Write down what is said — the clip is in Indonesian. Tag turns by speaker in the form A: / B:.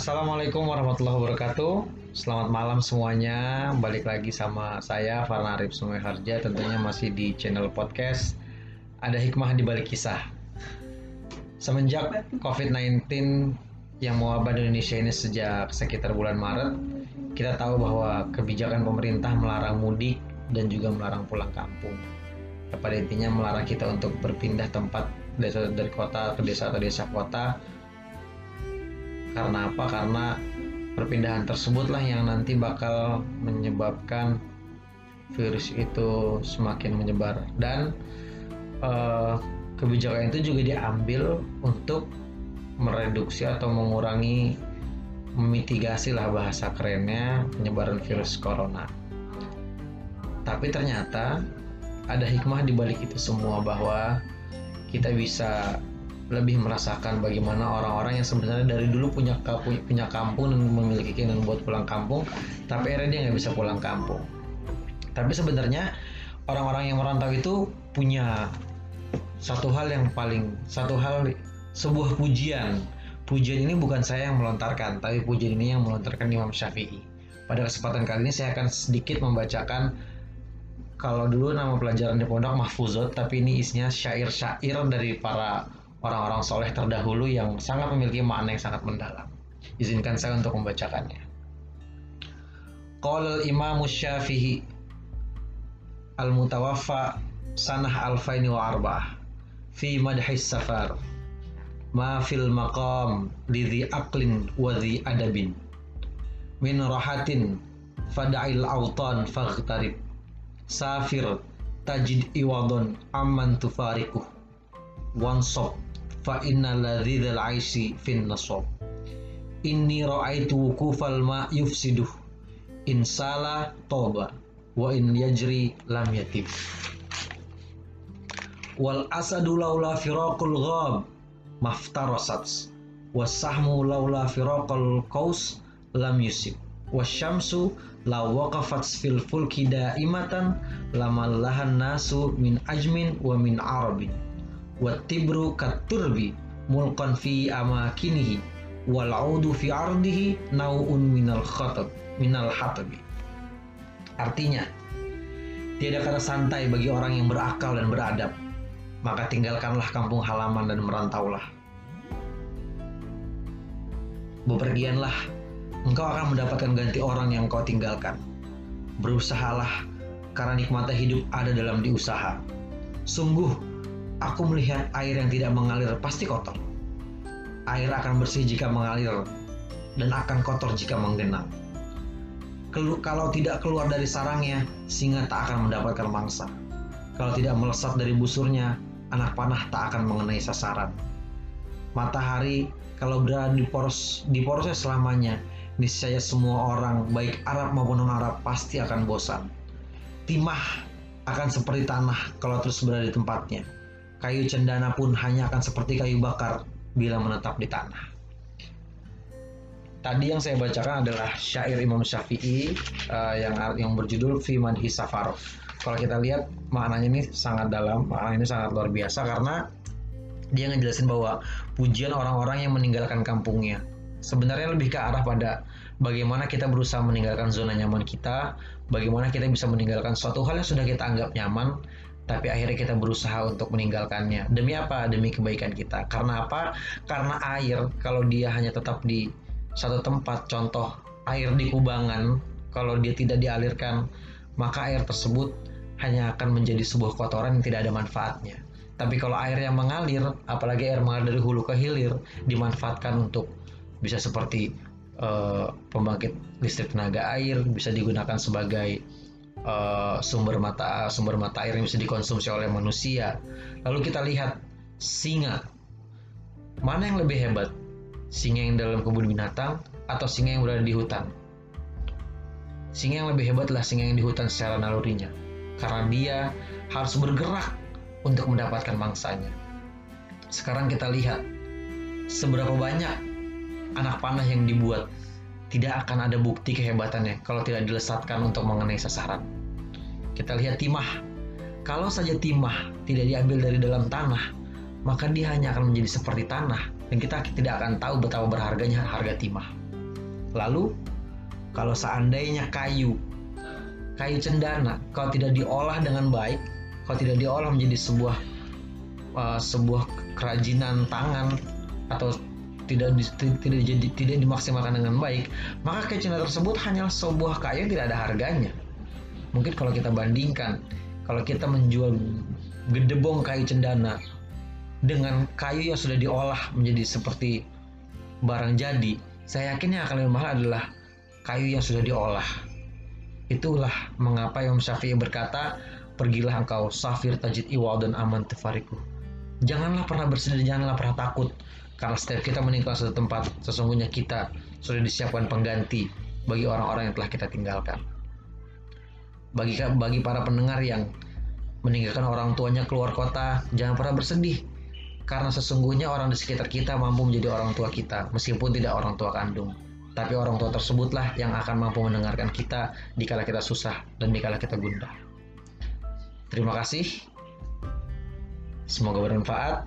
A: Assalamualaikum warahmatullahi wabarakatuh. Selamat malam semuanya. Balik lagi sama saya Farna Arif Sungai Harja. Tentunya masih di channel podcast. Ada hikmah di balik kisah. Semenjak COVID-19 yang mewabah di Indonesia ini sejak sekitar bulan Maret, kita tahu bahwa kebijakan pemerintah melarang mudik dan juga melarang pulang kampung. Pada intinya melarang kita untuk berpindah tempat dari kota ke desa atau desa kota karena apa? Karena perpindahan tersebutlah yang nanti bakal menyebabkan virus itu semakin menyebar dan uh, kebijakan itu juga diambil untuk mereduksi atau mengurangi memitigasi lah bahasa kerennya penyebaran virus corona. Tapi ternyata ada hikmah di balik itu semua bahwa kita bisa lebih merasakan bagaimana orang-orang yang sebenarnya dari dulu punya punya kampung dan memiliki keinginan buat pulang kampung, tapi akhirnya dia nggak bisa pulang kampung. Tapi sebenarnya orang-orang yang merantau itu punya satu hal yang paling satu hal sebuah pujian. Pujian ini bukan saya yang melontarkan, tapi pujian ini yang melontarkan Imam Syafi'i. Pada kesempatan kali ini saya akan sedikit membacakan kalau dulu nama pelajaran di pondok mahfuzot, tapi ini isinya syair-syair dari para orang-orang soleh terdahulu yang sangat memiliki makna yang sangat mendalam. Izinkan saya untuk membacakannya. Qala Imam Syafi'i al-mutawaffa sanah alfaini wa arba'ah fi madhis safar ma fil maqam lidhi aqlin wa dhi adabin min rahatin fada'il autan faghtarib safir tajid iwadon amman tufarikuh wansop fa inna ladzidal aisi fin nasab. Inni ra'aitu wukufal ma yufsiduh in sala toba wa in yajri lam yatib. Wal asadu laula firaqul ghab. Maftarasat. Wasahmu laula firaqul qaus lam yusib. Wasyamsu law waqafat fil fulki daimatan. Lamallahan nasu min ajmin wa min arabin Watibru katurbi mulkan fi amakinihi wal fi ardihi nauun minal khatab minal hatabi. Artinya tiada kata santai bagi orang yang berakal dan beradab. Maka tinggalkanlah kampung halaman dan merantaulah. Bepergianlah engkau akan mendapatkan ganti orang yang kau tinggalkan. Berusahalah karena nikmatnya hidup ada dalam diusaha. Sungguh Aku melihat air yang tidak mengalir pasti kotor. Air akan bersih jika mengalir dan akan kotor jika menggenang. Kalau tidak keluar dari sarangnya, singa tak akan mendapatkan mangsa. Kalau tidak melesat dari busurnya, anak panah tak akan mengenai sasaran. Matahari kalau berada di poros di porosnya selamanya, niscaya semua orang baik Arab maupun non Arab pasti akan bosan. Timah akan seperti tanah kalau terus berada di tempatnya kayu cendana pun hanya akan seperti kayu bakar bila menetap di tanah. Tadi yang saya bacakan adalah syair Imam Syafi'i uh, yang yang berjudul Fi Madhi Safar. Kalau kita lihat maknanya ini sangat dalam, maknanya ini sangat luar biasa karena dia ngejelasin bahwa pujian orang-orang yang meninggalkan kampungnya. Sebenarnya lebih ke arah pada bagaimana kita berusaha meninggalkan zona nyaman kita, bagaimana kita bisa meninggalkan suatu hal yang sudah kita anggap nyaman, tapi akhirnya kita berusaha untuk meninggalkannya. Demi apa? Demi kebaikan kita. Karena apa? Karena air kalau dia hanya tetap di satu tempat, contoh air di kubangan, kalau dia tidak dialirkan, maka air tersebut hanya akan menjadi sebuah kotoran yang tidak ada manfaatnya. Tapi kalau air yang mengalir, apalagi air mengalir dari hulu ke hilir, dimanfaatkan untuk bisa seperti uh, pembangkit listrik tenaga air, bisa digunakan sebagai uh, sumber mata sumber mata air yang bisa dikonsumsi oleh manusia. Lalu kita lihat singa. Mana yang lebih hebat? Singa yang dalam kebun binatang atau singa yang berada di hutan? Singa yang lebih hebat adalah singa yang di hutan secara nalurinya. Karena dia harus bergerak untuk mendapatkan mangsanya. Sekarang kita lihat seberapa banyak anak panah yang dibuat tidak akan ada bukti kehebatannya kalau tidak dilesatkan untuk mengenai sasaran. Kita lihat timah. Kalau saja timah tidak diambil dari dalam tanah, maka dia hanya akan menjadi seperti tanah dan kita tidak akan tahu betapa berharganya harga timah. Lalu kalau seandainya kayu kayu cendana kalau tidak diolah dengan baik, kalau tidak diolah menjadi sebuah uh, sebuah kerajinan tangan atau tidak di, tidak jadi tidak dimaksimalkan dengan baik, maka cendana tersebut hanyalah sebuah kayu yang tidak ada harganya. Mungkin kalau kita bandingkan, kalau kita menjual gedebong kayu cendana dengan kayu yang sudah diolah menjadi seperti barang jadi, saya yakin yang akan lebih mahal adalah kayu yang sudah diolah Itulah mengapa Imam Syafi'i berkata, pergilah engkau safir tajid iwal dan aman tefariku. Janganlah pernah bersedih, janganlah pernah takut. Karena setiap kita meninggal satu tempat, sesungguhnya kita sudah disiapkan pengganti bagi orang-orang yang telah kita tinggalkan. Bagi, bagi para pendengar yang meninggalkan orang tuanya keluar kota, jangan pernah bersedih. Karena sesungguhnya orang di sekitar kita mampu menjadi orang tua kita, meskipun tidak orang tua kandung tapi orang tua tersebutlah yang akan mampu mendengarkan kita dikala kita susah dan dikala kita gundah. Terima kasih. Semoga bermanfaat.